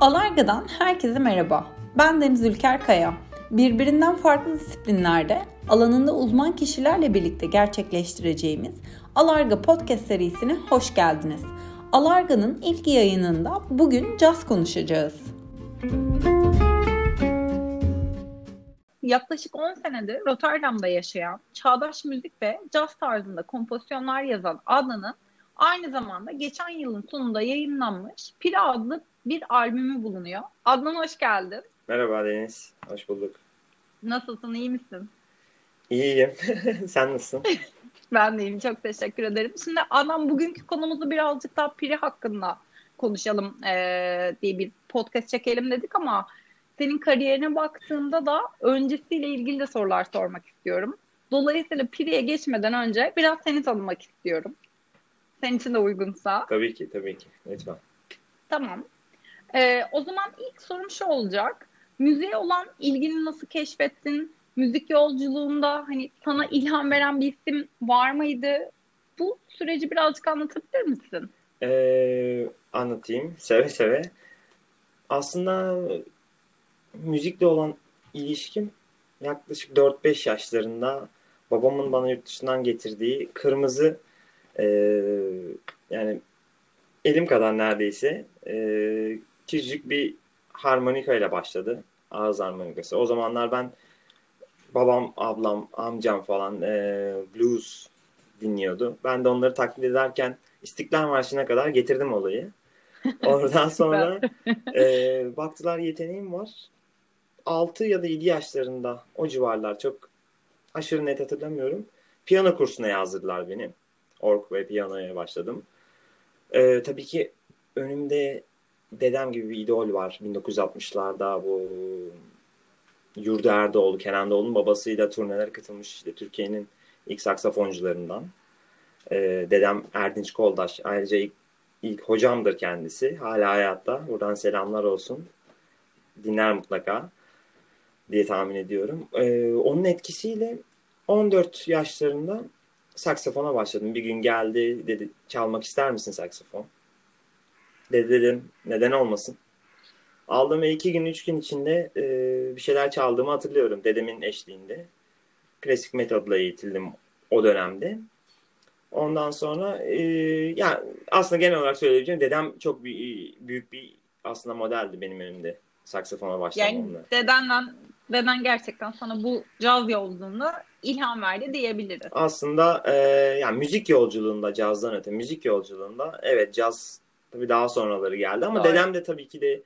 Alarga'dan herkese merhaba. Ben Deniz Ülker Kaya. Birbirinden farklı disiplinlerde alanında uzman kişilerle birlikte gerçekleştireceğimiz Alarga Podcast serisine hoş geldiniz. Alarga'nın ilk yayınında bugün caz konuşacağız. Yaklaşık 10 senedir Rotterdam'da yaşayan, çağdaş müzik ve caz tarzında kompozisyonlar yazan Adnan'ın aynı zamanda geçen yılın sonunda yayınlanmış Pira adlı bir albümü bulunuyor. Adnan hoş geldin. Merhaba Deniz, hoş bulduk. Nasılsın, iyi misin? İyiyim. Sen nasılsın? ben de iyiyim, çok teşekkür ederim. Şimdi Adnan bugünkü konumuzu birazcık daha Piri hakkında konuşalım ee, diye bir podcast çekelim dedik ama senin kariyerine baktığımda da öncesiyle ilgili de sorular sormak istiyorum. Dolayısıyla Piri'ye geçmeden önce biraz seni tanımak istiyorum. Senin için de uygunsa. Tabii ki, tabii ki. Lütfen. Tamam. Ee, o zaman ilk sorum şu olacak. Müziğe olan ilgini nasıl keşfettin? Müzik yolculuğunda hani sana ilham veren bir isim var mıydı? Bu süreci birazcık anlatabilir misin? Ee, anlatayım. Seve seve. Aslında müzikle olan ilişkim yaklaşık 4-5 yaşlarında babamın bana yurt dışından getirdiği kırmızı e, yani elim kadar neredeyse e, küçücük bir harmonika ile başladı. Ağız harmonikası. O zamanlar ben babam, ablam, amcam falan e, blues dinliyordu. Ben de onları taklit ederken İstiklal Marşı'na kadar getirdim olayı. Oradan sonra e, baktılar yeteneğim var. 6 ya da 7 yaşlarında o civarlar çok aşırı net hatırlamıyorum. Piyano kursuna yazdırdılar beni. Ork ve piyanoya başladım. E, tabii ki önümde dedem gibi bir idol var 1960'larda bu Yurda Erdoğlu, Kenan Doğulu'nun babasıyla turnelere katılmış işte Türkiye'nin ilk saksafoncularından. Ee, dedem Erdinç Koldaş. Ayrıca ilk, ilk hocamdır kendisi. Hala hayatta. Buradan selamlar olsun. Dinler mutlaka diye tahmin ediyorum. Ee, onun etkisiyle 14 yaşlarında saksafona başladım. Bir gün geldi dedi çalmak ister misin saksafon? Dedi dedim neden olmasın. Aldım ve iki gün üç gün içinde e, bir şeyler çaldığımı hatırlıyorum dedemin eşliğinde. Klasik metodla eğitildim o dönemde. Ondan sonra e, yani aslında genel olarak söyleyebileceğim dedem çok bir, büyük bir aslında modeldi benim önümde saksafona başlamamda. Yani dedenden deden gerçekten sana bu caz yolculuğunda ilham verdi diyebiliriz. Aslında e, yani müzik yolculuğunda cazdan öte müzik yolculuğunda evet caz tabii daha sonraları geldi ama Doğru. dedem de tabii ki de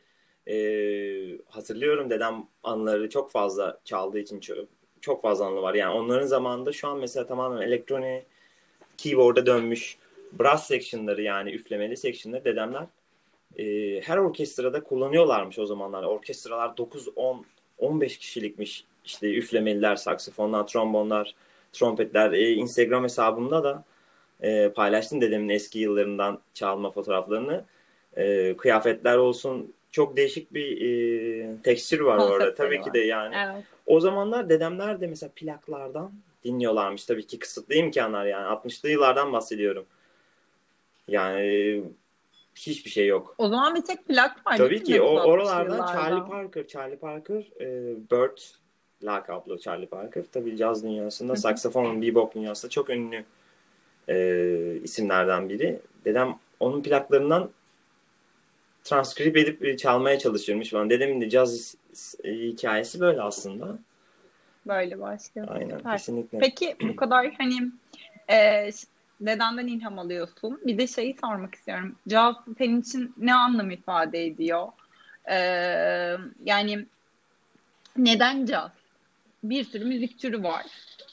e, hatırlıyorum dedem anıları çok fazla çaldığı için çok, çok fazla anı var. Yani onların zamanında şu an mesela tamamen elektronik keyboard'a dönmüş brass section'ları yani üflemeli section'ları dedemler e, her orkestrada kullanıyorlarmış o zamanlar. Orkestralar 9, 10, 15 kişilikmiş. İşte üflemeliler, saksafonlar, trombonlar, trompetler. E, Instagram hesabımda da e, paylaştım dedemin eski yıllarından çalma fotoğraflarını. E, kıyafetler olsun çok değişik bir e, tekstür var Konseptleri orada. Tabii var. ki de yani. Evet. O zamanlar dedemler de mesela plaklardan dinliyorlarmış. Tabii ki kısıtlı imkanlar yani. 60'lı yıllardan bahsediyorum. Yani hiçbir şey yok. O zaman bir tek plak var. Tabii ki. O, oralardan Charlie Parker, Charlie Parker, e, Bird lakaplı Charlie Parker. Tabii caz dünyasında, saksafon, bebop dünyasında çok ünlü e, isimlerden biri. Dedem onun plaklarından transkrip edip e, çalmaya çalışırmış falan. Dedemin de caz hikayesi böyle aslında. Böyle başlıyor. Aynen Süper. kesinlikle. Peki bu kadar hani e, dedenden ilham alıyorsun. Bir de şeyi sormak istiyorum. Caz senin için ne anlam ifade ediyor? E, yani neden caz? Bir sürü müzik türü var.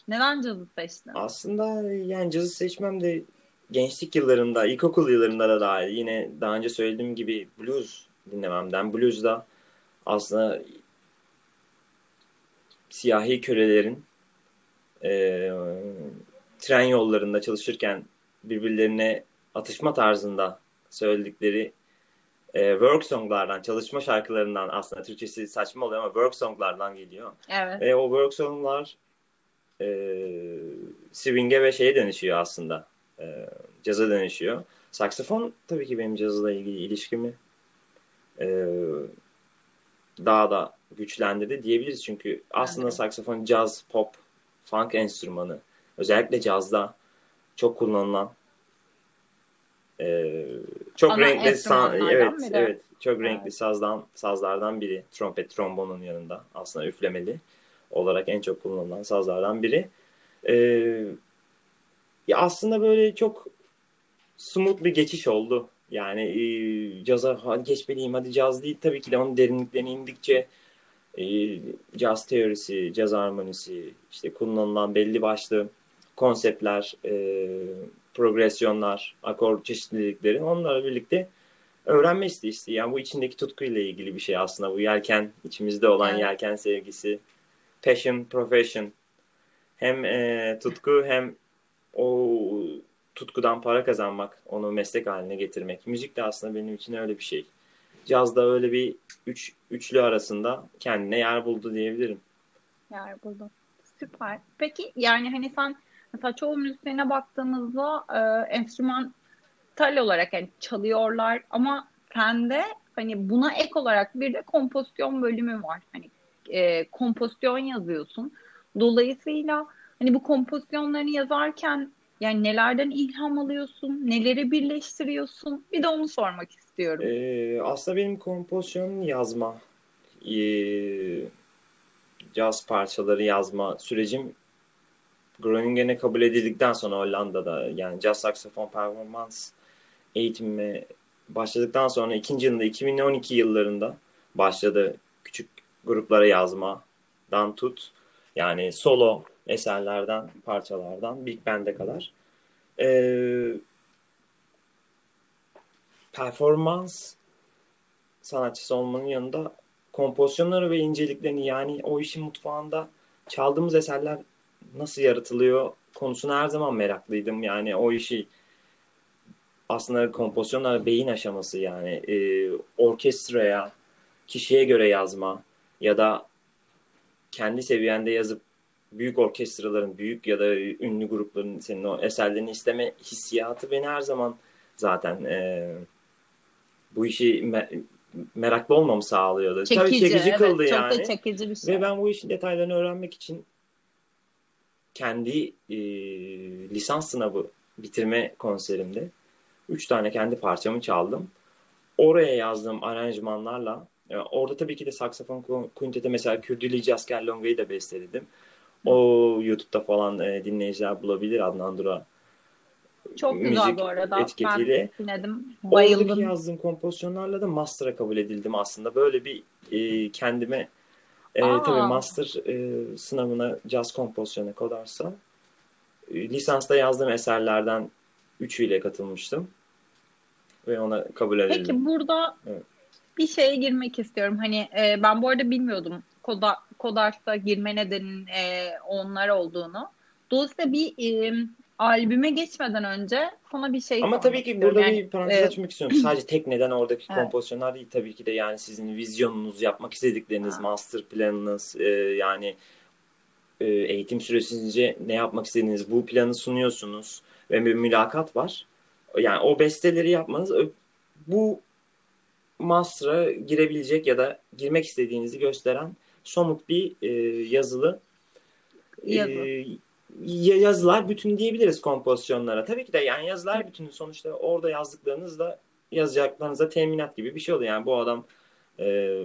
Neden cazı seçtin? Aslında yani cazı seçmem de gençlik yıllarında, ilkokul yıllarında da dahil. Yine daha önce söylediğim gibi blues dinlememden. Blues da aslında siyahi kölelerin e, tren yollarında çalışırken birbirlerine atışma tarzında söyledikleri e, work songlardan, çalışma şarkılarından aslında Türkçesi saçma oluyor ama work songlardan geliyor. Evet. Ve o work songlar e, swing'e ve şeye dönüşüyor aslında. E, caza dönüşüyor. Saksafon tabii ki benim cazla ilgili ilişkimi e, daha da güçlendirdi diyebiliriz. Çünkü aslında evet. saksafon caz, pop, funk enstrümanı. Özellikle cazda çok kullanılan e, çok Ana renkli san, evet biri. evet çok evet. renkli sazdan sazlardan biri. Trompet, trombonun yanında aslında üflemeli olarak en çok kullanılan sazlardan biri. E, ya aslında böyle çok smooth bir geçiş oldu. Yani e, caza hadi geçmeliyim hadi caz değil tabii ki de onun derinliklerine indikçe e, caz teorisi, caz harmonisi, işte kullanılan belli başlı konseptler, e, progresyonlar, akor çeşitlilikleri onlarla birlikte öğrenme isteği. Yani bu içindeki tutkuyla ilgili bir şey aslında. Bu yelken, içimizde olan evet. yelken sevgisi. Passion, profession. Hem e, tutku hem o tutkudan para kazanmak, onu meslek haline getirmek. Müzik de aslında benim için öyle bir şey. Caz da öyle bir üç, üçlü arasında kendine yer buldu diyebilirim. Yer buldu. Süper. Peki yani hani sen mesela çoğu müzisyene baktığımızda e, enstrümantal olarak yani çalıyorlar ama sende hani buna ek olarak bir de kompozisyon bölümü var. Hani e, kompozisyon yazıyorsun. Dolayısıyla hani bu kompozisyonlarını yazarken yani nelerden ilham alıyorsun? Neleri birleştiriyorsun? Bir de onu sormak istiyorum. Ee, aslında benim kompozisyon yazma, ee, caz parçaları yazma sürecim Groningen'e kabul edildikten sonra Hollanda'da yani caz saksafon performans eğitimi başladıktan sonra ikinci yılında 2012 yıllarında başladı küçük gruplara yazmadan tut yani solo eserlerden, parçalardan Big Band'e kadar. Ee, performans sanatçısı olmanın yanında kompozisyonları ve inceliklerini yani o işin mutfağında çaldığımız eserler nasıl yaratılıyor konusuna her zaman meraklıydım. Yani o işi aslında kompozisyonlar beyin aşaması yani e, orkestraya, kişiye göre yazma ya da kendi seviyende yazıp büyük orkestraların, büyük ya da ünlü grupların senin o eserlerini isteme hissiyatı beni her zaman zaten e, bu işi me- meraklı olmamı sağlıyordu. Çekici, Tabii çekici evet, kıldı çok yani. Çok da çekici bir şey. Ve ben bu işin detaylarını öğrenmek için kendi e, lisans sınavı bitirme konserimde üç tane kendi parçamı çaldım. Oraya yazdığım aranjmanlarla yani orada tabii ki de saksafon kuintete mesela Kürdili Jasker Longa'yı da besteledim. O YouTube'da falan e, dinleyiciler bulabilir Adnan Dura. Çok güzel bu arada. Etiketiyle. Ben dinledim. Bayıldım. Oradaki yazdığım kompozisyonlarla da master'a kabul edildim aslında. Böyle bir e, kendime e, tabii master e, sınavına caz kompozisyonu kodarsa e, lisansta yazdığım eserlerden üçüyle katılmıştım. Ve ona kabul edildim. Peki burada evet. bir şeye girmek istiyorum. Hani e, ben bu arada bilmiyordum Koda, Kodars'a girme nedenin e, onlar olduğunu. Dolayısıyla bir e, albüme geçmeden önce sana bir şey Ama tabii ki burada yani, bir parantez e, açmak istiyorum. Sadece tek neden oradaki evet. kompozisyonlar değil tabii ki de yani sizin vizyonunuz, yapmak istedikleriniz, ha. master planınız e, yani e, eğitim süresince ne yapmak istediğiniz bu planı sunuyorsunuz ve bir mülakat var. Yani o besteleri yapmanız bu master'a girebilecek ya da girmek istediğinizi gösteren somut bir e, yazılı Yazı. e, yazılar bütün diyebiliriz kompozisyonlara. Tabii ki de yani yazılar bütünü sonuçta orada yazdıklarınız da yazacaklarınıza teminat gibi bir şey oluyor. Yani bu adam e,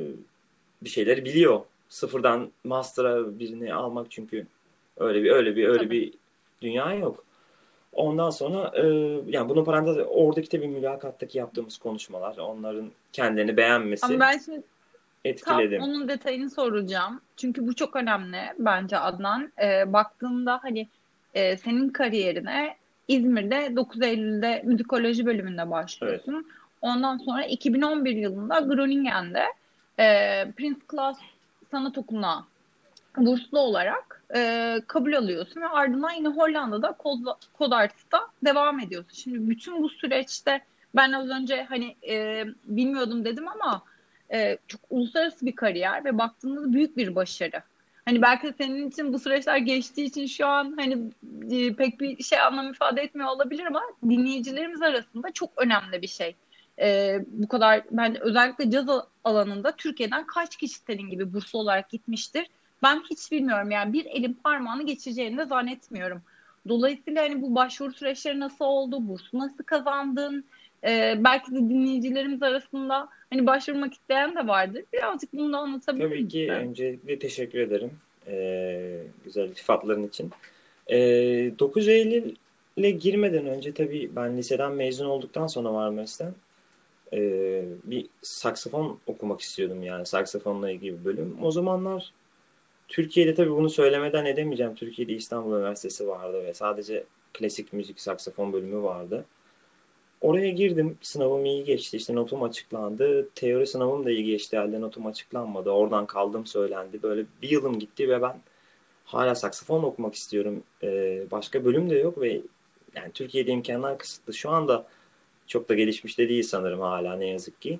bir şeyleri biliyor. Sıfırdan master'a birini almak çünkü öyle bir öyle bir öyle Tabii. bir dünya yok. Ondan sonra e, yani bunun parantez oradaki tabii mülakattaki yaptığımız konuşmalar, onların kendilerini beğenmesi. Ama ben şimdi etkiledim. Tam onun detayını soracağım. Çünkü bu çok önemli bence Adnan. E, baktığında hani e, senin kariyerine İzmir'de 9 Eylül'de müzikoloji bölümünde başlıyorsun. Evet. Ondan sonra 2011 yılında Groningen'de e, Prince Class Sanat Okulu'na burslu olarak e, kabul alıyorsun ve ardından yine Hollanda'da Kod Arts'ta devam ediyorsun. Şimdi bütün bu süreçte ben az önce hani e, bilmiyordum dedim ama e, çok uluslararası bir kariyer ve baktığınızda büyük bir başarı. Hani belki senin için bu süreçler geçtiği için şu an hani e, pek bir şey anlam ifade etmiyor olabilir ama dinleyicilerimiz arasında çok önemli bir şey. e, bu kadar ben özellikle caz alanında Türkiye'den kaç kişi senin gibi burslu olarak gitmiştir? Ben hiç bilmiyorum yani bir elin parmağını geçeceğini de zannetmiyorum. Dolayısıyla hani bu başvuru süreçleri nasıl oldu? Bursu nasıl kazandın? Ee, belki de dinleyicilerimiz arasında hani başvurmak isteyen de vardır. Birazcık bunu da anlatabilir misin? Tabii ki öncelikle teşekkür ederim. Ee, güzel iltifatların için. Ee, 9 Eylül'e girmeden önce tabii ben liseden mezun olduktan sonra Marmaris'ten e, bir saksafon okumak istiyordum yani saksafonla ilgili bir bölüm. O zamanlar Türkiye'de tabii bunu söylemeden edemeyeceğim. Türkiye'de İstanbul Üniversitesi vardı ve sadece klasik müzik saksafon bölümü vardı. Oraya girdim. Sınavım iyi geçti. İşte notum açıklandı. Teori sınavım da iyi geçti. Halde notum açıklanmadı. Oradan kaldım söylendi. Böyle bir yılım gitti ve ben hala saksafon okumak istiyorum. Ee, başka bölüm de yok ve yani Türkiye'de imkanlar kısıtlı. Şu anda çok da gelişmiş de değil sanırım hala ne yazık ki.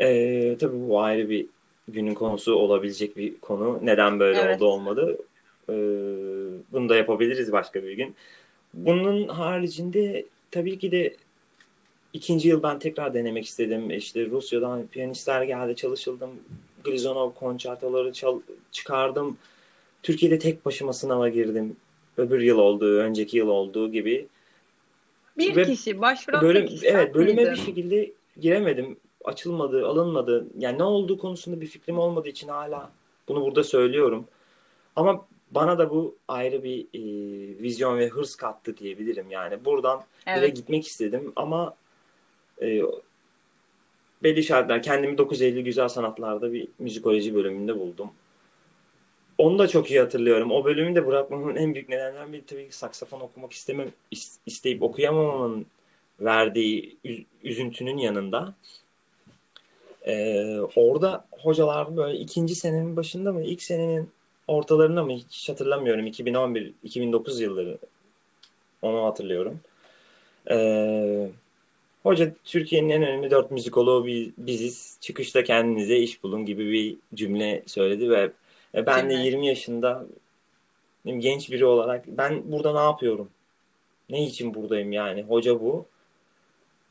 Ee, tabii bu ayrı bir günün konusu olabilecek bir konu. Neden böyle evet. oldu olmadı. Ee, bunu da yapabiliriz başka bir gün. Bunun haricinde tabii ki de ikinci yıl ben tekrar denemek istedim. İşte Rusya'dan piyanistler geldi çalışıldım. Glizonov konçertoları çal- çıkardım. Türkiye'de tek başıma sınava girdim. Öbür yıl olduğu, önceki yıl olduğu gibi. Bir Ve kişi başvuran bölüm, kişi. Evet bölüme miydi? bir şekilde giremedim açılmadı, alınmadı. Yani ne olduğu konusunda bir fikrim olmadığı için hala bunu burada söylüyorum. Ama bana da bu ayrı bir e, vizyon ve hırs kattı diyebilirim. Yani buradan evet. eve gitmek istedim ama e, belli şartlar kendimi 9 Eylül Güzel Sanatlar'da bir müzikoloji bölümünde buldum. Onu da çok iyi hatırlıyorum. O bölümü de bırakmamın en büyük nedenlerinden biri tabii ki saksafon okumak istemem, isteyip okuyamamamın verdiği üzüntünün yanında ee, orada hocalar böyle ikinci senenin başında mı ilk senenin ortalarında mı hiç hatırlamıyorum 2011-2009 yılları onu hatırlıyorum. Ee, hoca Türkiye'nin en önemli dört müzikoloğu biziz. Çıkışta kendinize iş bulun gibi bir cümle söyledi ve ben de 20 yaşında genç biri olarak ben burada ne yapıyorum? Ne için buradayım yani? Hoca bu.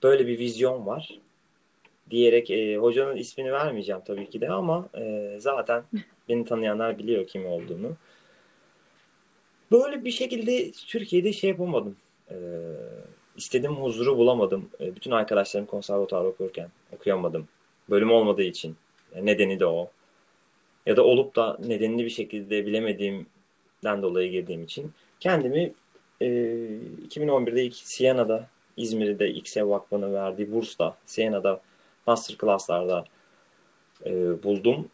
Böyle bir vizyon var diyerek e, hocanın ismini vermeyeceğim tabii ki de ama e, zaten beni tanıyanlar biliyor kim olduğunu. Böyle bir şekilde Türkiye'de şey yapamadım. E, istediğim huzuru bulamadım. E, bütün arkadaşlarım konservatuar okurken okuyamadım. Bölüm olmadığı için. Yani nedeni de o. Ya da olup da nedenini bir şekilde bilemediğimden dolayı girdiğim için kendimi e, 2011'de ilk Siena'da İzmir'de İKSEV Vakfı'nın verdiği bursla Siena'da masterclasslarda e, buldum.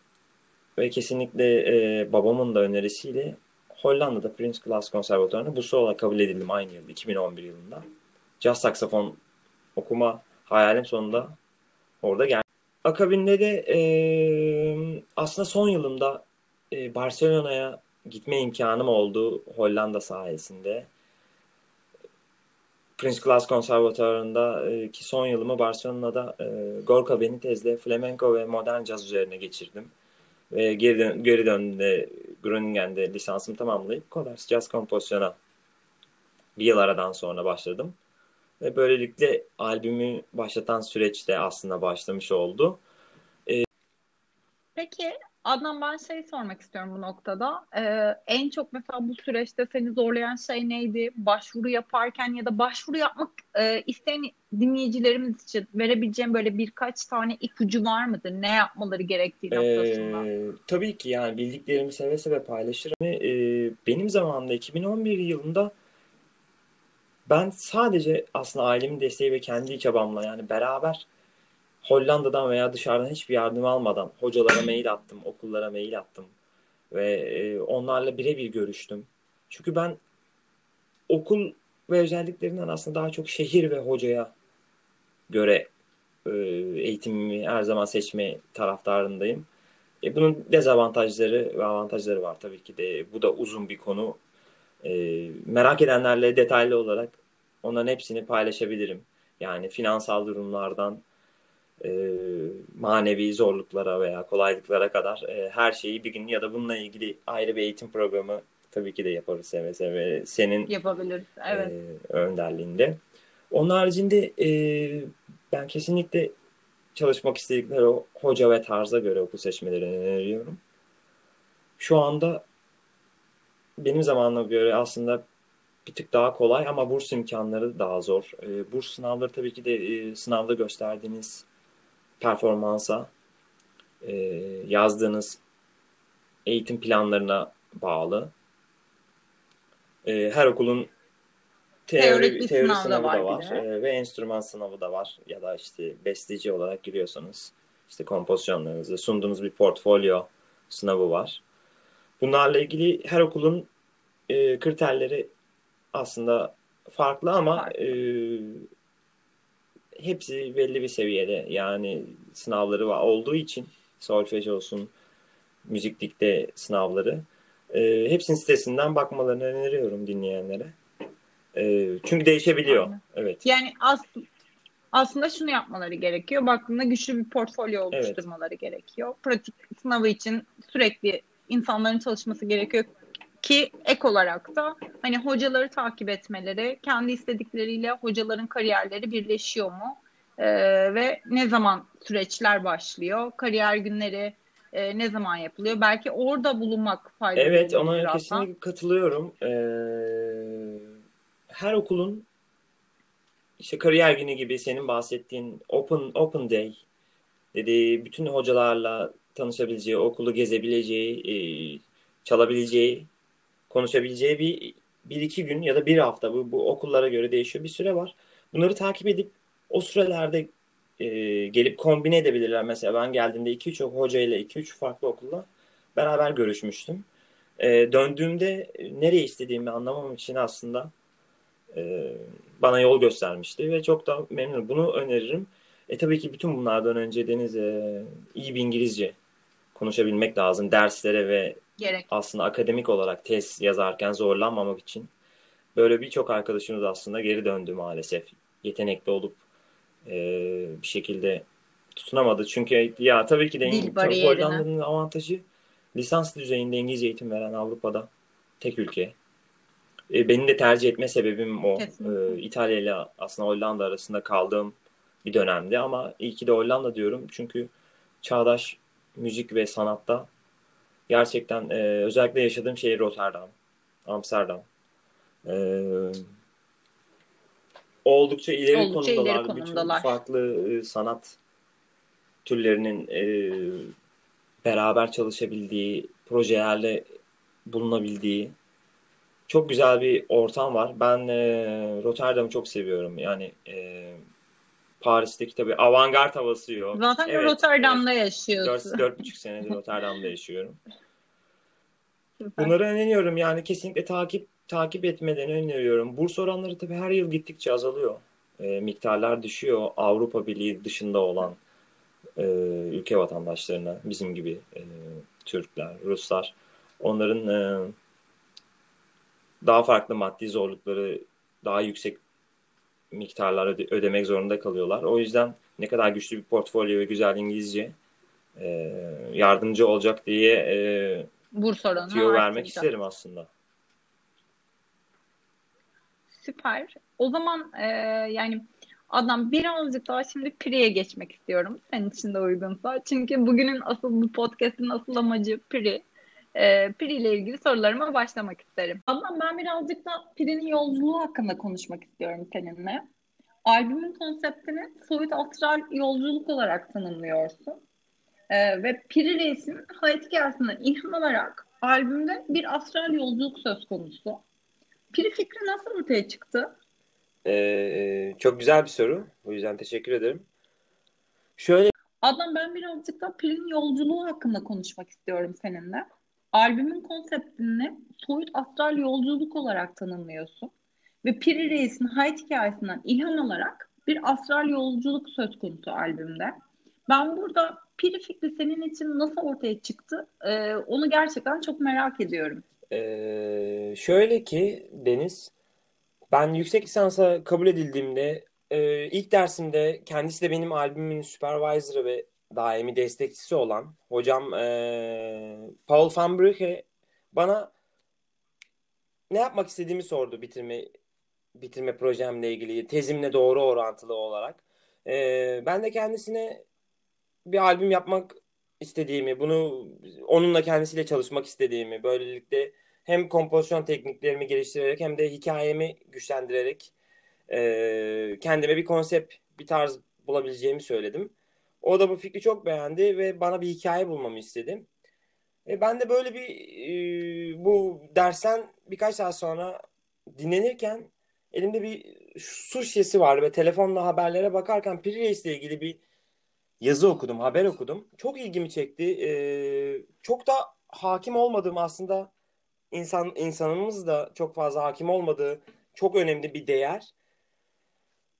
Ve kesinlikle e, babamın da önerisiyle Hollanda'da Prince Class Konservatuarı'na bu olarak kabul edildim aynı yıl 2011 yılında. Jazz saksafon okuma hayalim sonunda orada geldi. Akabinde de e, aslında son yılımda e, Barcelona'ya gitme imkanım oldu Hollanda sayesinde. Prince Class Konservatuarı'nda ki son yılımı Barcelona'da e, Gorka Benitez'le flamenco ve modern caz üzerine geçirdim. Ve geri, dön geri döndüğümde Groningen'de lisansımı tamamlayıp Kodars Jazz Kompozisyon'a bir yıl aradan sonra başladım. Ve böylelikle albümü başlatan süreçte aslında başlamış oldu. E, Peki Adnan ben şey sormak istiyorum bu noktada. Ee, en çok mesela bu süreçte seni zorlayan şey neydi? Başvuru yaparken ya da başvuru yapmak e, isteyen dinleyicilerimiz için verebileceğim böyle birkaç tane ipucu var mıdır? Ne yapmaları gerektiği noktasında? Ee, tabii ki yani bildiklerimi seve seve paylaşırım. Ee, benim zamanımda 2011 yılında ben sadece aslında ailemin desteği ve kendi çabamla yani beraber Hollanda'dan veya dışarıdan hiçbir yardım almadan hocalara mail attım, okullara mail attım ve e, onlarla birebir görüştüm. Çünkü ben okul ve özelliklerinden aslında daha çok şehir ve hocaya göre e, eğitimimi her zaman seçme taraftarındayım. E, bunun dezavantajları ve avantajları var tabii ki de. Bu da uzun bir konu. E, merak edenlerle detaylı olarak onların hepsini paylaşabilirim. Yani finansal durumlardan e, manevi zorluklara veya kolaylıklara kadar e, her şeyi bir gün ya da bununla ilgili ayrı bir eğitim programı tabii ki de yaparız seve seve. Senin yapabiliriz. Evet. E, önderliğinde. Onun haricinde e, Ben kesinlikle çalışmak istedikleri o hoca ve tarza göre okul seçmelerini öneriyorum. Şu anda benim zamanıma göre aslında bir tık daha kolay ama burs imkanları daha zor. E, burs sınavları tabii ki de e, sınavda gösterdiğiniz performansa, e, yazdığınız eğitim planlarına bağlı. E, her okulun teori, teori sınav sınavı da var, da var e, ve enstrüman sınavı da var. Ya da işte besteci olarak giriyorsanız işte kompozisyonlarınızı sunduğunuz bir portfolyo sınavı var. Bunlarla ilgili her okulun e, kriterleri aslında farklı ama farklı. E, hepsi belli bir seviyede. Yani sınavları var olduğu için solfej olsun, müziklikte sınavları. E, hepsinin sitesinden bakmalarını öneriyorum dinleyenlere. E, çünkü değişebiliyor. Aynen. Evet. Yani aslında aslında şunu yapmaları gerekiyor. Baktığında güçlü bir portfolyo oluşturmaları evet. gerekiyor. Pratik sınavı için sürekli insanların çalışması gerekiyor ki ek olarak da hani hocaları takip etmeleri, kendi istedikleriyle hocaların kariyerleri birleşiyor mu? Ee, ve ne zaman süreçler başlıyor? Kariyer günleri e, ne zaman yapılıyor? Belki orada bulunmak faydalı Evet, ona kesinlikle katılıyorum. Ee, her okulun işte kariyer günü gibi senin bahsettiğin open open day dediği bütün hocalarla tanışabileceği, okulu gezebileceği, e, çalabileceği konuşabileceği bir, bir iki gün ya da bir hafta bu, bu okullara göre değişiyor bir süre var. Bunları takip edip o sürelerde e, gelip kombine edebilirler. Mesela ben geldiğimde 2-3 hoca ile 2-3 farklı okulla beraber görüşmüştüm. E, döndüğümde nereye istediğimi anlamam için aslında e, bana yol göstermişti ve çok da memnunum. Bunu öneririm. E tabii ki bütün bunlardan önce Deniz e, iyi bir İngilizce konuşabilmek lazım derslere ve Gerek. aslında akademik olarak tez yazarken zorlanmamak için böyle birçok arkadaşımız aslında geri döndü maalesef. Yetenekli olup e, bir şekilde tutunamadı. Çünkü ya tabii ki de Hollanda'nın avantajı lisans düzeyinde İngilizce eğitim veren Avrupa'da tek ülke. E, benim de tercih etme sebebim o. E, İtalya ile aslında Hollanda arasında kaldığım bir dönemdi ama iyi ki de Hollanda diyorum. Çünkü çağdaş müzik ve sanatta gerçekten e, özellikle yaşadığım şehir Rotterdam, Amsterdam. E, oldukça ileri oldukça konumdalar. Ileri konumdalar. Bütün farklı e, sanat türlerinin e, beraber çalışabildiği, projelerle bulunabildiği çok güzel bir ortam var. Ben e, Rotterdam'ı çok seviyorum. Yani e, Paris'teki tabii avantgard havası yok. Zaten evet, Rotterdam'da evet. yaşıyorsun. 4-4,5 senedir Rotterdam'da yaşıyorum. Bunları öneriyorum yani kesinlikle takip takip etmelerini öneriyorum. Burs oranları tabii her yıl gittikçe azalıyor. E, miktarlar düşüyor. Avrupa Birliği dışında olan e, ülke vatandaşlarına bizim gibi e, Türkler, Ruslar onların e, daha farklı maddi zorlukları daha yüksek miktarlar öde- ödemek zorunda kalıyorlar. O yüzden ne kadar güçlü bir portfolyo ve güzel İngilizce e, yardımcı olacak diye e, burs oranı tüyo vermek isterim aslında. Süper. O zaman e, yani adam birazcık daha şimdi Pri'ye geçmek istiyorum. Senin için de uygunsa. Çünkü bugünün asıl bu podcast'in asıl amacı Pri e, Piri ile ilgili sorularıma başlamak isterim. Adnan ben birazcık da Piri'nin yolculuğu hakkında konuşmak istiyorum seninle. Albümün konseptini soyut astral yolculuk olarak tanımlıyorsun. E, ve Piri Reis'in hayat hikayesinden ilham alarak albümde bir astral yolculuk söz konusu. Piri fikri nasıl ortaya çıktı? Ee, çok güzel bir soru. O yüzden teşekkür ederim. Şöyle Adnan ben birazcık da Piri'nin yolculuğu hakkında konuşmak istiyorum seninle. Albümün konseptini soyut astral yolculuk olarak tanımlıyorsun. Ve Piri Reis'in hayat hikayesinden ilham alarak bir astral yolculuk söz konusu albümde. Ben burada Piri fikri senin için nasıl ortaya çıktı? Ee, onu gerçekten çok merak ediyorum. Ee, şöyle ki Deniz, ben yüksek lisansa kabul edildiğimde e, ilk dersimde kendisi de benim albümümün supervisor'ı ve daimi destekçisi olan hocam e, Paul van Brugge bana ne yapmak istediğimi sordu bitirme bitirme projemle ilgili tezimle doğru orantılı olarak. E, ben de kendisine bir albüm yapmak istediğimi, bunu onunla kendisiyle çalışmak istediğimi, böylelikle hem kompozisyon tekniklerimi geliştirerek hem de hikayemi güçlendirerek e, kendime bir konsept, bir tarz bulabileceğimi söyledim. O da bu fikri çok beğendi ve bana bir hikaye bulmamı istedi. E, ben de böyle bir e, bu dersten birkaç saat sonra dinlenirken elimde bir su şişesi vardı ve telefonla haberlere bakarken Piri Reis ile ilgili bir yazı okudum, haber okudum. Çok ilgimi çekti. E, çok da hakim olmadığım aslında insan insanımız da çok fazla hakim olmadığı çok önemli bir değer.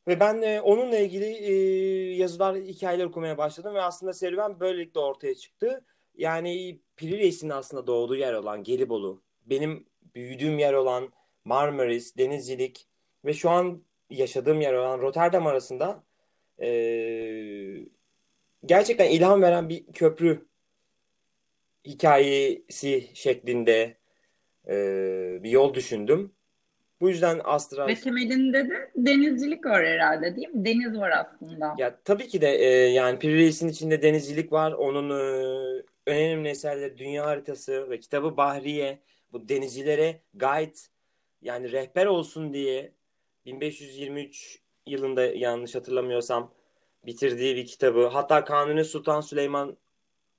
Ve ben de onunla ilgili e, yazılar, hikayeler okumaya başladım ve aslında serüven böylelikle ortaya çıktı. Yani Piri Reis'in aslında doğduğu yer olan Gelibolu, benim büyüdüğüm yer olan Marmaris, Denizcilik ve şu an yaşadığım yer olan Rotterdam arasında e, gerçekten ilham veren bir köprü hikayesi şeklinde e, bir yol düşündüm. Bu yüzden Astral... Ve temelinde de denizcilik var herhalde değil mi? Deniz var aslında. Ya tabii ki de e, yani Piri Reis'in içinde denizcilik var. Onun e, önemli eserleri Dünya Haritası ve kitabı Bahriye. Bu denizcilere guide yani rehber olsun diye 1523 yılında yanlış hatırlamıyorsam bitirdiği bir kitabı. Hatta Kanuni Sultan Süleyman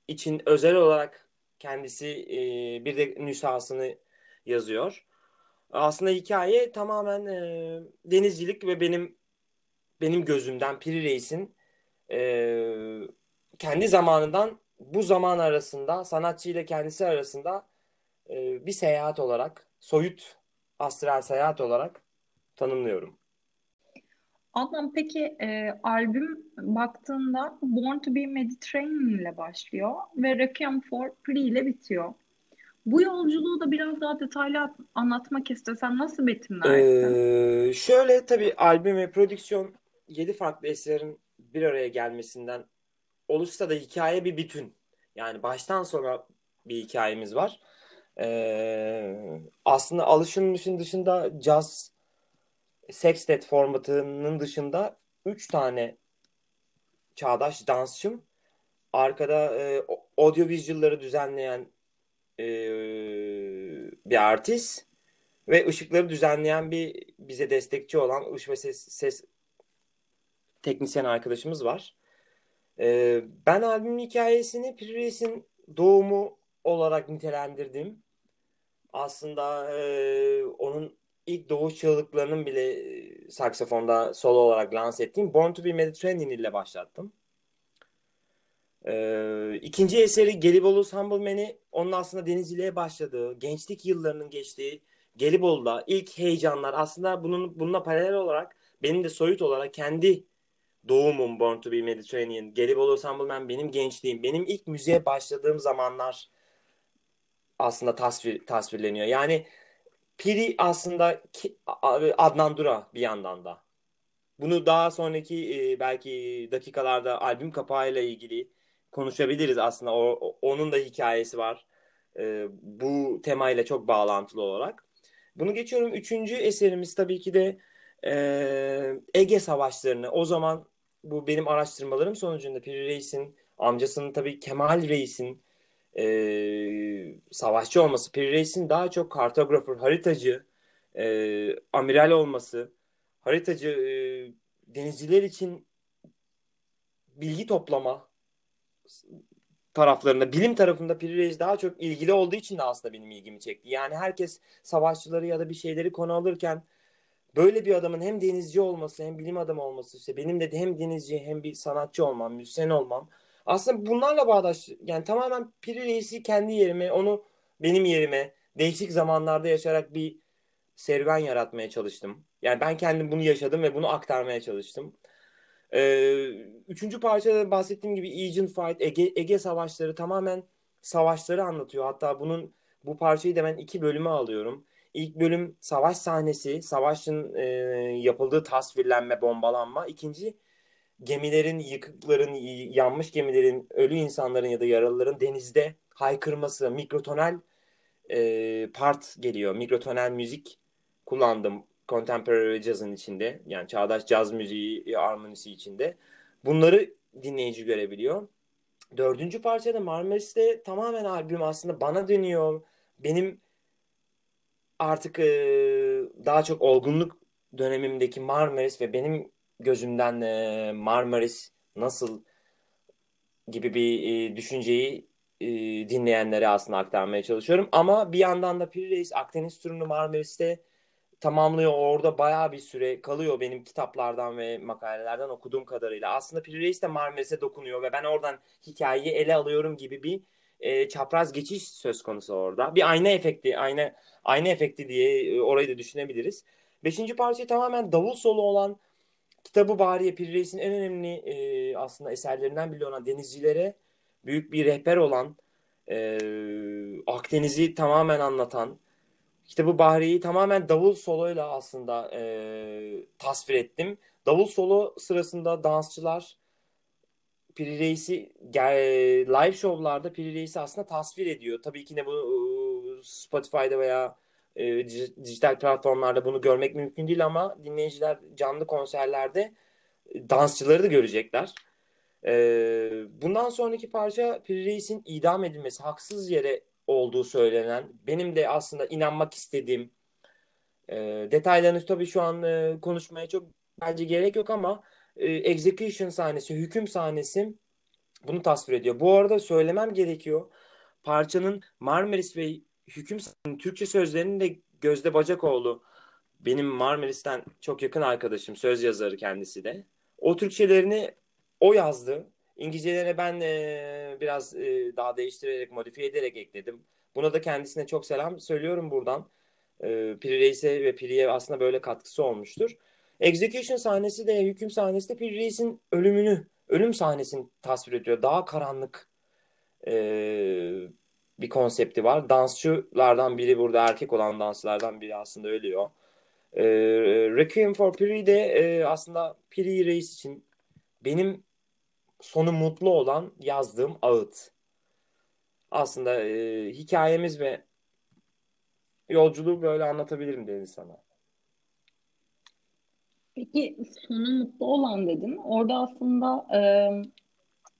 için özel olarak kendisi e, bir de nüshasını yazıyor. Aslında hikaye tamamen e, denizcilik ve benim benim gözümden Piri Reis'in e, kendi zamanından bu zaman arasında sanatçı ile kendisi arasında e, bir seyahat olarak soyut astral seyahat olarak tanımlıyorum. Adnan peki e, albüm baktığında Born to be Mediterranean ile başlıyor ve Requiem for Free ile bitiyor. Bu yolculuğu da biraz daha detaylı anlatmak istesen nasıl betimlersin? Ee, şöyle tabii albüm ve prodüksiyon 7 farklı eserin bir araya gelmesinden oluşsa da hikaye bir bütün. Yani baştan sona bir hikayemiz var. Ee, aslında alışılmışın dışında jazz sextet formatının dışında 3 tane çağdaş dansçım arkada e, audiovisual'ları düzenleyen e, bir artist ve ışıkları düzenleyen bir bize destekçi olan ışık ve ses, ses teknisyen arkadaşımız var. E, ben albümün hikayesini Pires'in doğumu olarak nitelendirdim. Aslında e, onun ilk doğuş çığlıklarının bile e, saksafonda solo olarak lanse ettiğim Born to be Mediterranean ile başlattım. Ee, ikinci eseri Gelibolu Humbleman'i onun aslında denizciliğe başladığı, gençlik yıllarının geçtiği Gelibolu'da ilk heyecanlar aslında bunun bununla paralel olarak benim de soyut olarak kendi doğumum Born to be Mediterranean, Gelibolu Humbleman benim gençliğim, benim ilk müziğe başladığım zamanlar aslında tasvir tasvirleniyor. Yani Piri aslında Adnan Dura bir yandan da. Bunu daha sonraki e, belki dakikalarda albüm kapağıyla ilgili konuşabiliriz aslında. O, onun da hikayesi var. E, bu temayla çok bağlantılı olarak. Bunu geçiyorum. Üçüncü eserimiz tabii ki de e, Ege Savaşlarını. O zaman bu benim araştırmalarım sonucunda Piri Reis'in amcasının tabii Kemal Reis'in e, savaşçı olması. Piri Reis'in daha çok kartografer, haritacı, e, amiral olması, haritacı e, denizciler için bilgi toplama taraflarında, bilim tarafında Piri daha çok ilgili olduğu için de aslında benim ilgimi çekti. Yani herkes savaşçıları ya da bir şeyleri konu alırken böyle bir adamın hem denizci olması hem bilim adamı olması işte benim de hem denizci hem bir sanatçı olmam, müzisyen olmam aslında bunlarla bağdaş yani tamamen Piri kendi yerime onu benim yerime değişik zamanlarda yaşayarak bir serüven yaratmaya çalıştım. Yani ben kendim bunu yaşadım ve bunu aktarmaya çalıştım. Ee, üçüncü parçada bahsettiğim gibi Aegean Fight, Ege, Ege Savaşları tamamen savaşları anlatıyor. Hatta bunun bu parçayı da ben iki bölüme alıyorum. İlk bölüm savaş sahnesi, savaşın e, yapıldığı tasvirlenme, bombalanma. İkinci gemilerin, yıkıkların, yanmış gemilerin, ölü insanların ya da yaralıların denizde haykırması, mikrotonel e, part geliyor. Mikrotonel müzik kullandım contemporary jazz'ın içinde yani çağdaş caz müziği armonisi içinde bunları dinleyici görebiliyor. Dördüncü parçada Marmaris'te tamamen albüm aslında bana dönüyor. Benim artık e, daha çok olgunluk dönemimdeki Marmaris ve benim gözümden e, Marmaris nasıl gibi bir e, düşünceyi e, dinleyenlere aslında aktarmaya çalışıyorum. Ama bir yandan da Piri Reis Akdeniz turunu Marmaris'te tamamlıyor. Orada bayağı bir süre kalıyor benim kitaplardan ve makalelerden okuduğum kadarıyla. Aslında Piri Reis de Marmaris'e dokunuyor ve ben oradan hikayeyi ele alıyorum gibi bir e, çapraz geçiş söz konusu orada. Bir ayna efekti, ayna ayna efekti diye e, orayı da düşünebiliriz. Beşinci parça tamamen davul solu olan Kitabı Bariye Piri Reis'in en önemli e, aslında eserlerinden biri olan denizcilere büyük bir rehber olan e, Akdeniz'i tamamen anlatan kitabı Bahriye'yi tamamen davul soloyla aslında e, tasvir ettim. Davul solo sırasında dansçılar Piri Reis'i live şovlarda Piri Reis'i aslında tasvir ediyor. Tabii ki de bu Spotify'da veya e, dijital platformlarda bunu görmek mümkün değil ama dinleyiciler canlı konserlerde e, dansçıları da görecekler. E, bundan sonraki parça Piri Reis'in idam edilmesi haksız yere olduğu söylenen benim de aslında inanmak istediğim e, detaylarını tabii şu an e, konuşmaya çok bence gerek yok ama e, execution sahnesi, hüküm sahnesi bunu tasvir ediyor. Bu arada söylemem gerekiyor. Parçanın Marmaris ve hüküm Türkçe sözlerini de Gözde Bacakoğlu benim Marmaris'ten çok yakın arkadaşım, söz yazarı kendisi de. O Türkçelerini o yazdı. İngilizcelerine ben e, biraz e, daha değiştirerek, modifiye ederek ekledim. Buna da kendisine çok selam söylüyorum buradan. E, Piri Reis'e ve Piri'ye aslında böyle katkısı olmuştur. Execution sahnesi de, hüküm sahnesi de Piri Reis'in ölümünü, ölüm sahnesini tasvir ediyor. Daha karanlık, e, bir konsepti var. Dansçılardan biri burada erkek olan dansçılardan biri aslında ölüyor. E, Requiem for Piri de e, aslında Piri Reis için benim sonu mutlu olan yazdığım ağıt. Aslında e, hikayemiz ve yolculuğu böyle anlatabilirim dedi sana. Peki sonu mutlu olan dedin. Orada aslında e,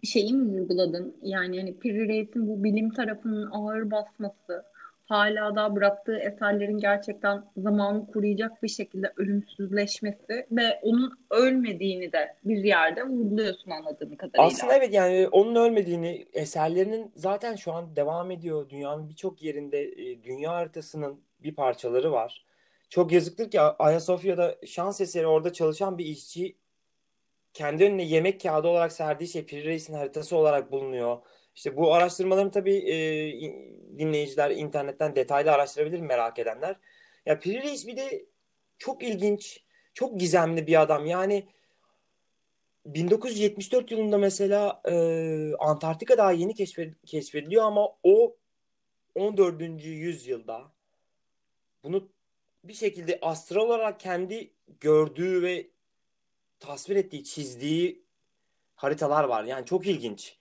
şeyi mi vurguladın? Yani hani Piri bu bilim tarafının ağır basması, hala da bıraktığı eserlerin gerçekten zamanı kuruyacak bir şekilde ölümsüzleşmesi ve onun ölmediğini de bir yerde vurguluyorsun anladığım kadarıyla. Aslında evet yani onun ölmediğini eserlerinin zaten şu an devam ediyor. Dünyanın birçok yerinde e, dünya haritasının bir parçaları var. Çok yazıktır ki Ayasofya'da şans eseri orada çalışan bir işçi kendi önüne yemek kağıdı olarak serdiği şey Piri Reis'in haritası olarak bulunuyor. İşte bu araştırmaların tabii e, dinleyiciler internetten detaylı araştırabilir merak edenler. Ya Piri Reis bir de çok ilginç, çok gizemli bir adam. Yani 1974 yılında mesela e, Antarktika daha yeni keşfediliyor ama o 14. yüzyılda bunu bir şekilde astral olarak kendi gördüğü ve tasvir ettiği, çizdiği haritalar var. Yani çok ilginç.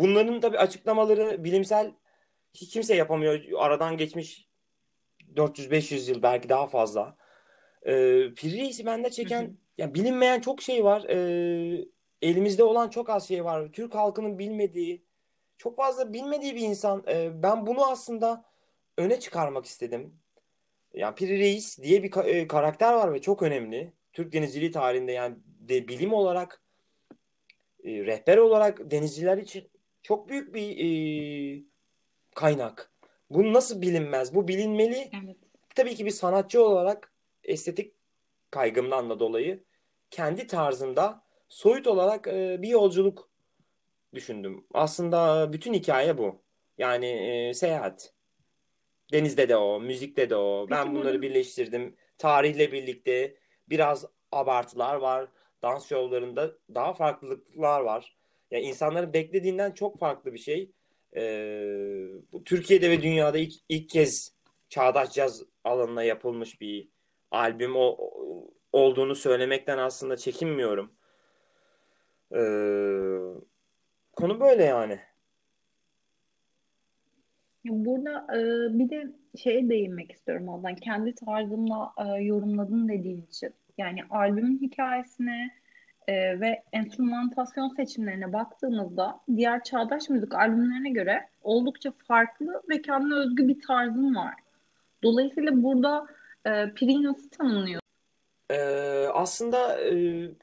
Bunların tabi açıklamaları bilimsel hiç kimse yapamıyor. Aradan geçmiş 400-500 yıl belki daha fazla. Ee, Piri Reis'i bende çeken hı hı. yani bilinmeyen çok şey var. Ee, elimizde olan çok az şey var. Türk halkının bilmediği, çok fazla bilmediği bir insan. Ee, ben bunu aslında öne çıkarmak istedim. Yani Piri Reis diye bir ka- karakter var ve çok önemli. Türk denizciliği tarihinde yani de bilim olarak e, rehber olarak denizciler için çok büyük bir e, kaynak. Bu nasıl bilinmez? Bu bilinmeli. Evet. Tabii ki bir sanatçı olarak estetik kaygımdan da dolayı kendi tarzında soyut olarak e, bir yolculuk düşündüm. Aslında bütün hikaye bu. Yani e, seyahat. Denizde de o, müzikte de o. Peki ben bunları bunu... birleştirdim. Tarihle birlikte biraz abartılar var. Dans şovlarında daha farklılıklar var. Yani insanların beklediğinden çok farklı bir şey. Ee, Türkiye'de ve dünyada ilk, ilk kez çağdaş caz alanına yapılmış bir albüm o, olduğunu söylemekten aslında çekinmiyorum. Ee, konu böyle yani. Burada e, bir de şeye değinmek istiyorum Ozan. Kendi tarzımla e, yorumladın dediğin için. Yani albümün hikayesine e, ve enstrümantasyon seçimlerine baktığımızda diğer çağdaş müzik albümlerine göre oldukça farklı ve kendine özgü bir tarzın var. Dolayısıyla burada e, Piri nasıl tanımlıyor? Ee, aslında e,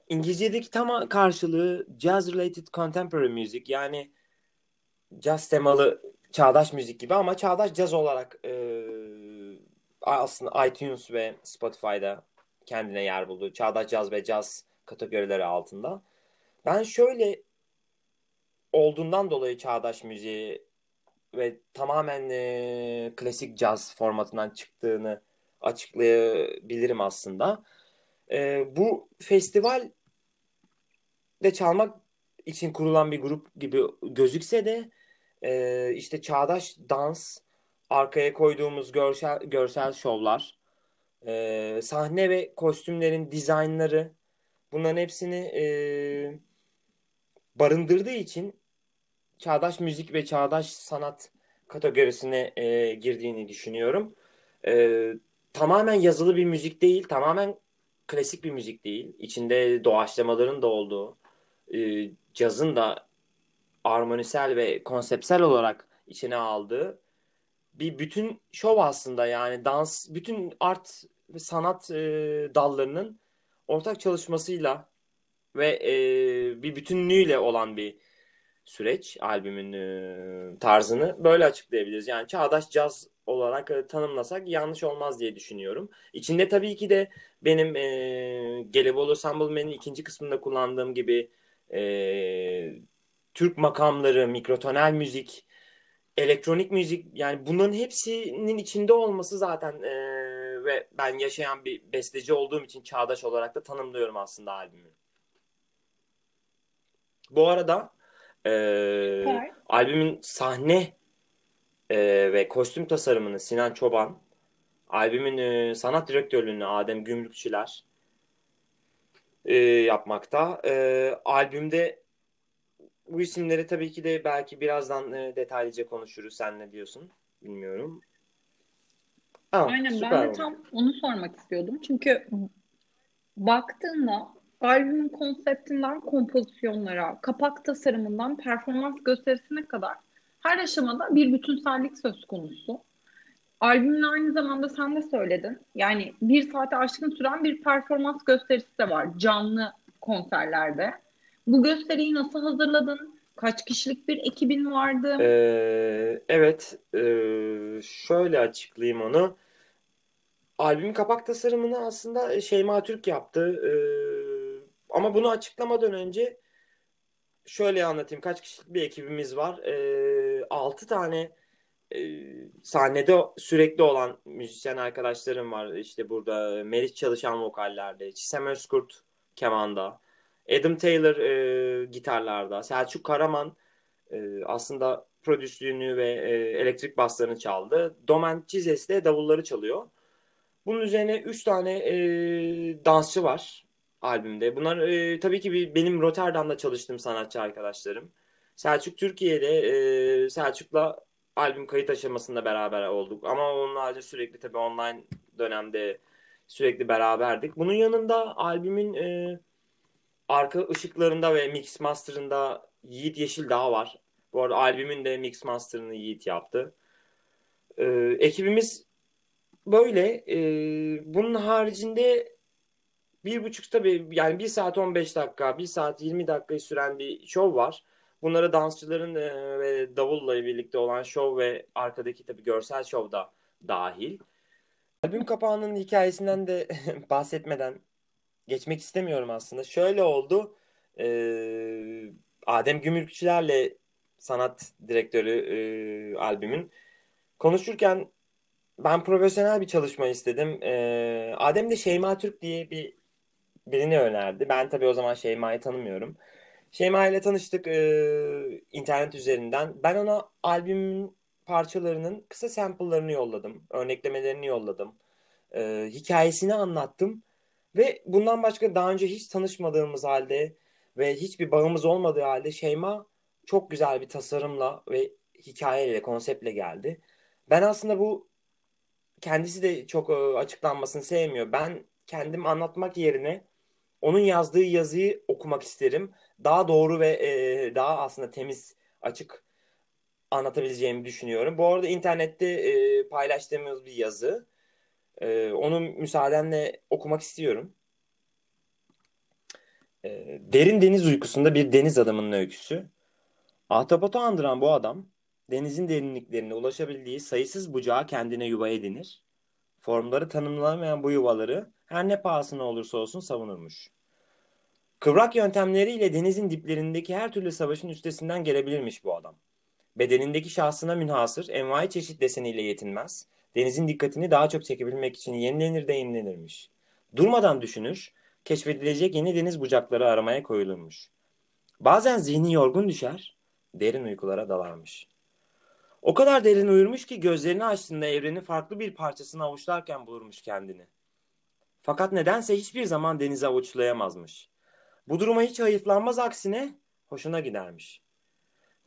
İngilizce'deki tam karşılığı Jazz Related Contemporary Music yani jazz temalı çağdaş müzik gibi ama çağdaş caz olarak e, aslında iTunes ve Spotify'da kendine yer buldu. Çağdaş caz ve caz kategorileri altında. Ben şöyle olduğundan dolayı çağdaş müziği ve tamamen e, klasik caz formatından çıktığını açıklayabilirim aslında. E, bu festival de çalmak için kurulan bir grup gibi gözükse de e, işte çağdaş dans, arkaya koyduğumuz görsel, görsel şovlar, e, sahne ve kostümlerin dizaynları bunların hepsini e, barındırdığı için çağdaş müzik ve çağdaş sanat kategorisine e, girdiğini düşünüyorum. E, tamamen yazılı bir müzik değil, tamamen klasik bir müzik değil. İçinde doğaçlamaların da olduğu, e, cazın da armonisel ve konseptsel olarak içine aldığı bir bütün şov aslında yani dans, bütün art ve sanat e, dallarının ortak çalışmasıyla ve e, bir bütünlüğüyle olan bir süreç albümün e, tarzını böyle açıklayabiliriz. Yani çağdaş caz olarak e, tanımlasak yanlış olmaz diye düşünüyorum. İçinde tabii ki de benim e, Gelebolu Sambleman'in ikinci kısmında kullandığım gibi e, Türk makamları, mikrotonel müzik, elektronik müzik yani bunların hepsinin içinde olması zaten e, ve ben yaşayan bir besteci olduğum için çağdaş olarak da tanımlıyorum aslında albümü. Bu arada e, evet. albümün sahne e, ve kostüm tasarımını Sinan Çoban, albümün e, sanat direktörlüğünü Adem Gümrükçüler e, yapmakta. E, albümde bu isimleri tabii ki de belki birazdan e, detaylıca konuşuruz. Sen ne diyorsun? Bilmiyorum. Aa, Aynen ben de tam onu sormak istiyordum. Çünkü baktığında albümün konseptinden kompozisyonlara, kapak tasarımından performans gösterisine kadar her aşamada bir bütünsellik söz konusu. Albümün aynı zamanda sen de söyledin. Yani bir saate aşkın süren bir performans gösterisi de var canlı konserlerde. Bu gösteriyi nasıl hazırladın? Kaç kişilik bir ekibin vardı? Ee, evet, e, şöyle açıklayayım onu. Albüm kapak tasarımını aslında Şeyma Türk yaptı. Ee, ama bunu açıklamadan önce şöyle anlatayım. Kaç kişilik bir ekibimiz var? Ee, 6 tane e, sahnede sürekli olan müzisyen arkadaşlarım var. İşte burada Meriç çalışan vokallerde, Çisem Özkurt kemanda, Adam Taylor e, gitarlarda, Selçuk Karaman e, aslında prodüslüğünü ve e, elektrik baslarını çaldı. Domen Çizes de davulları çalıyor. Bunun üzerine 3 tane e, dansçı var albümde. Bunlar e, tabii ki bir, benim Rotterdam'da çalıştığım sanatçı arkadaşlarım. Selçuk Türkiye'de e, Selçuk'la albüm kayıt aşamasında beraber olduk. Ama onun haricinde sürekli tabii online dönemde sürekli beraberdik. Bunun yanında albümün e, arka ışıklarında ve mix master'ında Yiğit Yeşil daha var. Bu arada albümün de mix master'ını Yiğit yaptı. Ee, ekibimiz böyle. Ee, bunun haricinde bir buçuk tabii yani bir saat 15 dakika, bir saat 20 dakika süren bir şov var. Bunlara dansçıların e, ve davulla birlikte olan şov ve arkadaki tabii görsel şov da dahil. Albüm kapağının hikayesinden de bahsetmeden geçmek istemiyorum aslında. Şöyle oldu. E, Adem Gümrükçülerle sanat direktörü e, albümün konuşurken ben profesyonel bir çalışma istedim. E, Adem de Şeyma Türk diye bir birini önerdi. Ben tabii o zaman Şeyma'yı tanımıyorum. Şeyma ile tanıştık e, internet üzerinden. Ben ona albümün parçalarının kısa sample'larını yolladım. Örneklemelerini yolladım. E, hikayesini anlattım. Ve bundan başka daha önce hiç tanışmadığımız halde ve hiçbir bağımız olmadığı halde Şeyma çok güzel bir tasarımla ve hikayeyle, konseptle geldi. Ben aslında bu kendisi de çok e, açıklanmasını sevmiyor. Ben kendim anlatmak yerine onun yazdığı yazıyı okumak isterim. Daha doğru ve e, daha aslında temiz, açık anlatabileceğimi düşünüyorum. Bu arada internette e, paylaştığımız bir yazı. E, onu müsaadenle okumak istiyorum. E, derin deniz uykusunda bir deniz adamının öyküsü. Ahtapotu andıran bu adam, denizin derinliklerine ulaşabildiği sayısız bucağı kendine yuva edinir. Formları tanımlanamayan bu yuvaları her ne pahasına olursa olsun savunurmuş. Kıvrak yöntemleriyle denizin diplerindeki her türlü savaşın üstesinden gelebilirmiş bu adam. Bedenindeki şahsına münhasır envai çeşit deseniyle yetinmez. Denizin dikkatini daha çok çekebilmek için yenilenir de yenilenirmiş. Durmadan düşünür, keşfedilecek yeni deniz bucakları aramaya koyulurmuş. Bazen zihni yorgun düşer, derin uykulara dalarmış. O kadar derin uyurmuş ki gözlerini açtığında evrenin farklı bir parçasını avuçlarken bulurmuş kendini. Fakat nedense hiçbir zaman denize avuçlayamazmış. Bu duruma hiç hayıflanmaz aksine hoşuna gidermiş.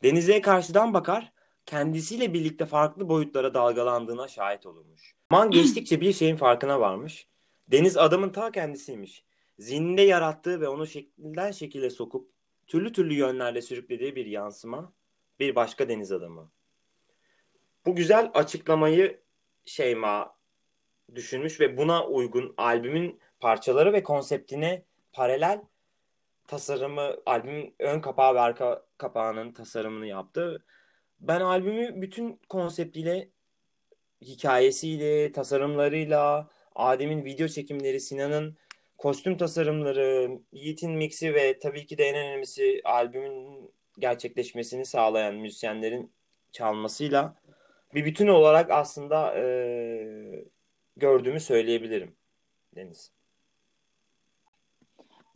Denize karşıdan bakar, kendisiyle birlikte farklı boyutlara dalgalandığına şahit olurmuş. Zaman geçtikçe bir şeyin farkına varmış. Deniz adamın ta kendisiymiş. Zihninde yarattığı ve onu şekilden şekile sokup türlü türlü yönlerde sürüklediği bir yansıma, bir başka deniz adamı. Bu güzel açıklamayı Şeyma düşünmüş ve buna uygun albümün parçaları ve konseptine paralel tasarımı, albümün ön kapağı ve arka kapağının tasarımını yaptı. Ben albümü bütün konseptiyle, hikayesiyle, tasarımlarıyla, Adem'in video çekimleri, Sinan'ın kostüm tasarımları, Yiğit'in mixi ve tabii ki de en önemlisi albümün gerçekleşmesini sağlayan müzisyenlerin çalmasıyla bir bütün olarak aslında e, gördüğümü söyleyebilirim Deniz.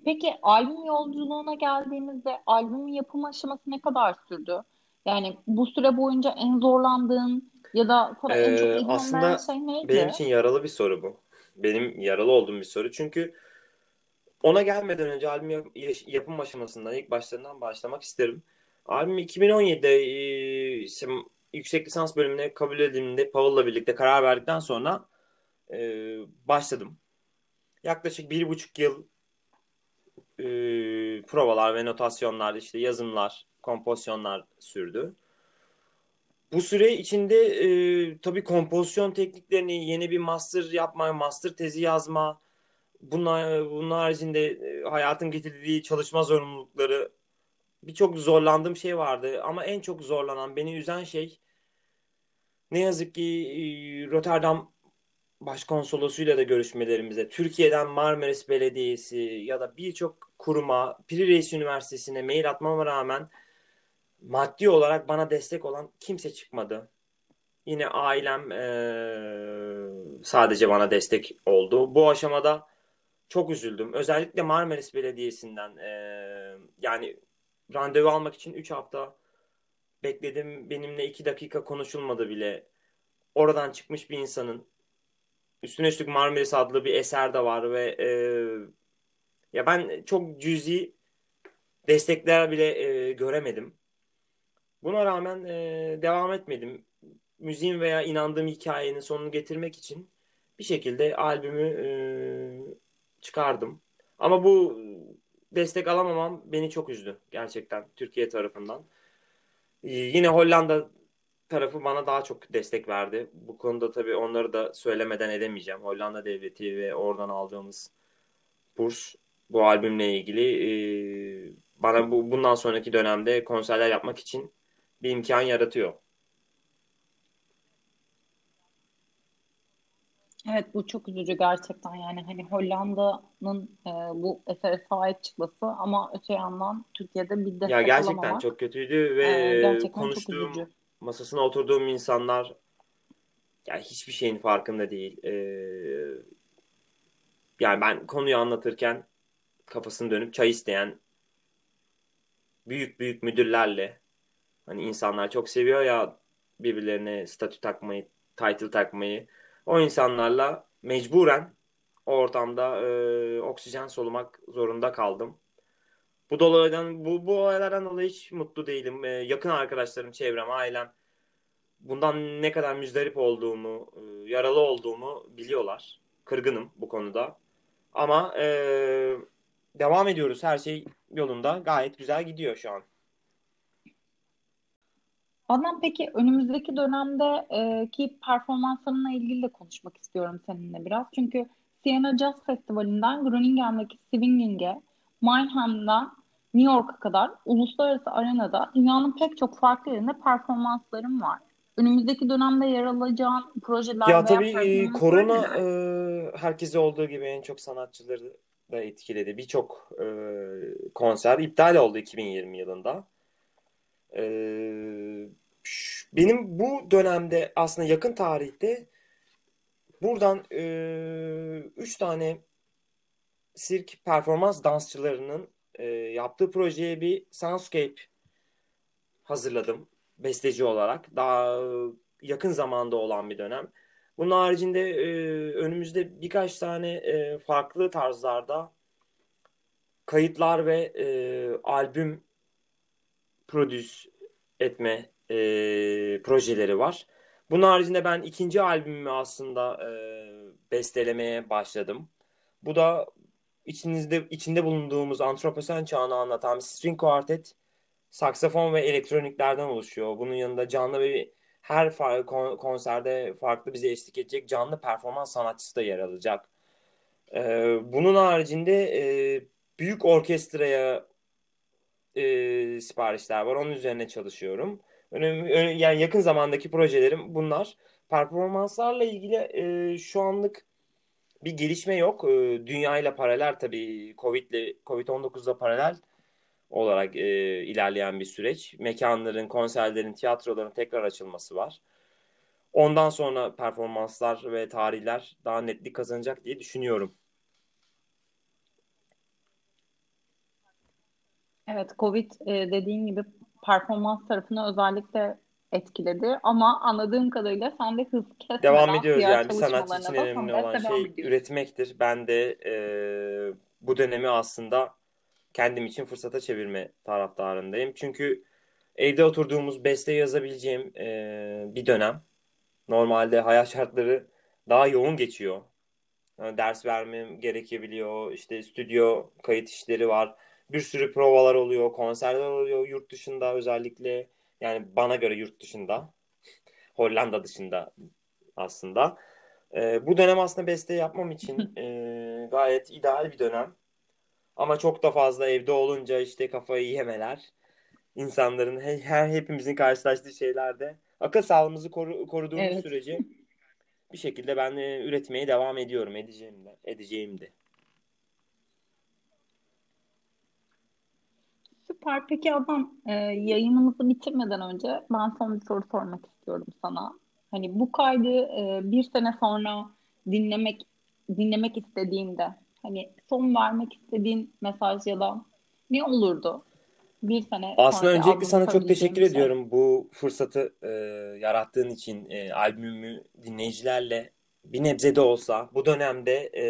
Peki albüm yolculuğuna geldiğimizde albümün yapım aşaması ne kadar sürdü? Yani bu süre boyunca en zorlandığın ya da sana en çok Ee, ilham aslında şey neydi? benim için yaralı bir soru bu. Benim yaralı olduğum bir soru. Çünkü ona gelmeden önce albüm yap- yapım aşamasından ilk başlarından başlamak isterim. Albüm 2017'de e, işte yüksek lisans bölümüne kabul edildiğimde Pavul'la birlikte karar verdikten sonra e, başladım. Yaklaşık bir buçuk yıl e, provalar ve notasyonlar, işte yazımlar, kompozisyonlar sürdü. Bu süre içinde e, tabii kompozisyon tekniklerini yeni bir master yapma, master tezi yazma, bunlar, bunun haricinde e, hayatın getirdiği çalışma zorunlulukları birçok zorlandığım şey vardı. Ama en çok zorlanan, beni üzen şey ne yazık ki e, Rotterdam Başkonsolosuyla da görüşmelerimizde Türkiye'den Marmaris Belediyesi ya da birçok kuruma, Piri Reis Üniversitesi'ne mail atmama rağmen maddi olarak bana destek olan kimse çıkmadı. Yine ailem eee, sadece bana destek oldu. Bu aşamada çok üzüldüm. Özellikle Marmaris Belediyesi'nden eee, yani randevu almak için 3 hafta bekledim. Benimle 2 dakika konuşulmadı bile. Oradan çıkmış bir insanın üstüne üstlük Marmaris adlı bir eser de var ve eee, ya ben çok cüzi destekler bile eee, göremedim. Buna rağmen e, devam etmedim. Müziğin veya inandığım hikayenin sonunu getirmek için bir şekilde albümü e, çıkardım. Ama bu destek alamamam beni çok üzdü gerçekten Türkiye tarafından. E, yine Hollanda tarafı bana daha çok destek verdi. Bu konuda tabii onları da söylemeden edemeyeceğim. Hollanda devleti ve oradan aldığımız burs bu albümle ilgili e, bana bu bundan sonraki dönemde konserler yapmak için bir imkan yaratıyor. Evet bu çok üzücü gerçekten yani hani Hollanda'nın e, bu esere sahip çıkması ama öte yandan Türkiye'de bir Ya destek gerçekten çok alamamak kötüydü ve e, çok konuştuğum, masasına oturduğum insanlar yani hiçbir şeyin farkında değil. Ee, yani ben konuyu anlatırken kafasını dönüp çay isteyen büyük büyük müdürlerle hani insanlar çok seviyor ya birbirlerine statü takmayı, title takmayı. O insanlarla mecburen o ortamda e, oksijen solumak zorunda kaldım. Bu dolaydan bu bu olaylardan dolayı hiç mutlu değilim. Ee, yakın arkadaşlarım, çevrem, ailem bundan ne kadar müzdarip olduğumu, e, yaralı olduğumu biliyorlar. Kırgınım bu konuda. Ama e, devam ediyoruz. Her şey yolunda. Gayet güzel gidiyor şu an. Adnan peki önümüzdeki dönemde e, ki performanslarınla ilgili de konuşmak istiyorum seninle biraz. Çünkü Siena Jazz Festivali'nden Groningen'deki Swinging'e, Mannheim'den New York'a kadar uluslararası arenada dünyanın pek çok farklı yerinde performanslarım var. Önümüzdeki dönemde yer alacağın projeler Ya tabii e, korona e, herkese olduğu gibi en çok sanatçıları da etkiledi. Birçok e, konser iptal oldu 2020 yılında. E, ş- benim bu dönemde aslında yakın tarihte buradan e, üç tane sirk performans dansçılarının e, yaptığı projeye bir soundscape hazırladım besteci olarak. Daha yakın zamanda olan bir dönem. Bunun haricinde e, önümüzde birkaç tane e, farklı tarzlarda kayıtlar ve e, albüm prodüs etme e, projeleri var. Bunun haricinde ben ikinci albümümü aslında e, bestelemeye başladım. Bu da içinizde içinde bulunduğumuz antroposen çağını anlatan bir string quartet, saksafon ve elektroniklerden oluşuyor. Bunun yanında canlı ve her far- kon- konserde farklı bize eşlik edecek canlı performans sanatçısı da yer alacak. Ee, bunun haricinde e, büyük orkestraya e, siparişler var. Onun üzerine çalışıyorum. Önemli, yani yakın zamandaki projelerim bunlar. Performanslarla ilgili e, şu anlık bir gelişme yok. E, dünya ile paralel tabii Covid'le Covid-19'la paralel olarak e, ilerleyen bir süreç. Mekanların, konserlerin, tiyatroların tekrar açılması var. Ondan sonra performanslar ve tarihler daha netlik kazanacak diye düşünüyorum. Evet, Covid e, dediğin gibi performans tarafını özellikle etkiledi ama anladığım kadarıyla sen de hız Devam kesmeden ediyoruz diğer yani sanatçı için önemli olan devam şey ediyorsun. üretmektir. Ben de e, bu dönemi aslında kendim için fırsata çevirme taraftarındayım. Çünkü evde oturduğumuz beste yazabileceğim e, bir dönem. Normalde hayat şartları daha yoğun geçiyor. Yani ders vermem gerekebiliyor. İşte stüdyo kayıt işleri var. Bir sürü provalar oluyor, konserler oluyor yurt dışında özellikle. Yani bana göre yurt dışında. Hollanda dışında aslında. Ee, bu dönem aslında beste yapmam için e, gayet ideal bir dönem. Ama çok da fazla evde olunca işte kafayı yemeler. insanların he- her hepimizin karşılaştığı şeylerde akıl sağlığımızı koru- koruduğumuz Evet. sürece bir şekilde ben e, üretmeye devam ediyorum. Edeceğim de. Edeceğim de. Süper. Peki Adnan, e, yayınımızı bitirmeden önce ben son bir soru sormak istiyorum sana. Hani bu kaydı e, bir sene sonra dinlemek dinlemek istediğinde hani son vermek istediğin mesaj ya da ne olurdu? Bir sene Aslında sonraki öncelikle sana çok teşekkür şey. ediyorum bu fırsatı e, yarattığın için e, albümümü dinleyicilerle bir nebze de olsa bu dönemde e,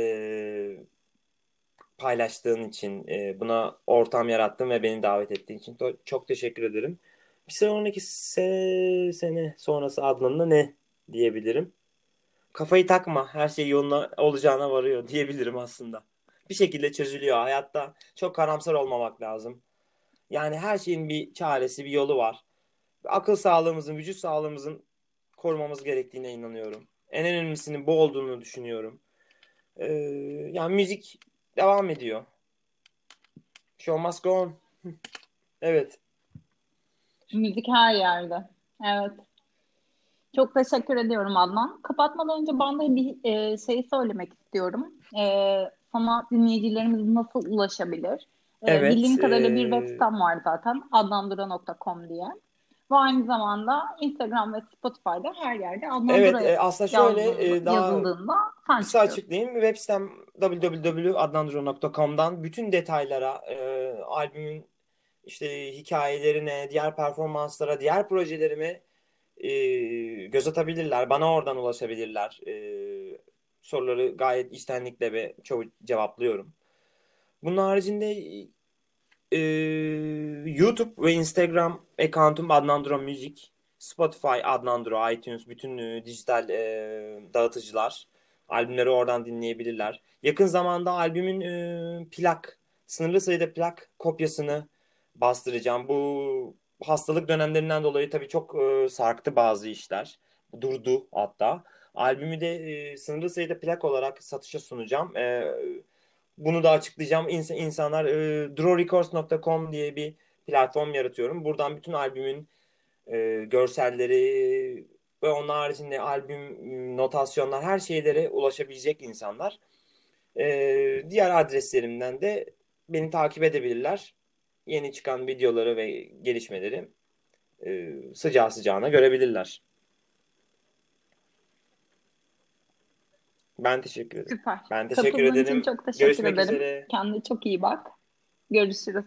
paylaştığın için e, buna ortam yarattın ve beni davet ettiğin için çok teşekkür ederim. Bir sonraki se sene sonrası Adnan'la ne diyebilirim? Kafayı takma, her şey yoluna olacağına varıyor diyebilirim aslında. Bir şekilde çözülüyor hayatta. Çok karamsar olmamak lazım. Yani her şeyin bir çaresi, bir yolu var. Akıl sağlığımızın, vücut sağlığımızın korumamız gerektiğine inanıyorum. En önemlisinin bu olduğunu düşünüyorum. Ee, yani müzik devam ediyor. Show must go on. Evet. Müzik her yerde. Evet. Çok teşekkür ediyorum Adnan. Kapatmadan önce ben de bir e, şey söylemek istiyorum. E, sana dinleyicilerimiz nasıl ulaşabilir? E, Evet. bildiğim kadarıyla bir web sitem var zaten adnandura.com diye. Ve aynı zamanda Instagram ve Spotify'da her yerde Adnan evet. Dura e, aslında şöyle e, daha yazıldığında sen kısa çıkıyorsun. açıklayayım. Web sitem www.adnanduro.com'dan bütün detaylara, e, albümün işte hikayelerine, diğer performanslara, diğer projelerime e, göz atabilirler. Bana oradan ulaşabilirler. E, soruları gayet içtenlikle ve çoğu cevaplıyorum. Bunun haricinde e, YouTube ve Instagram account'um Adnan Duran Müzik. Spotify adlandırıyor, iTunes, bütün e, dijital e, dağıtıcılar. Albümleri oradan dinleyebilirler. Yakın zamanda albümün e, plak, sınırlı sayıda plak kopyasını bastıracağım. Bu hastalık dönemlerinden dolayı tabii çok e, sarktı bazı işler. Durdu hatta. Albümü de e, sınırlı sayıda plak olarak satışa sunacağım. E, bunu da açıklayacağım. İns insanlar e, drawrecords.com diye bir platform yaratıyorum. Buradan bütün albümün e, görselleri ve onun haricinde albüm notasyonlar her şeylere ulaşabilecek insanlar. E, diğer adreslerimden de beni takip edebilirler. Yeni çıkan videoları ve gelişmeleri e, sıcağı sıcağına görebilirler. Ben teşekkür ederim. Süper. Ben teşekkür Katıldığın ederim. için çok teşekkür Görüşmek ederim. üzere. Kendine çok iyi bak. Görüşürüz.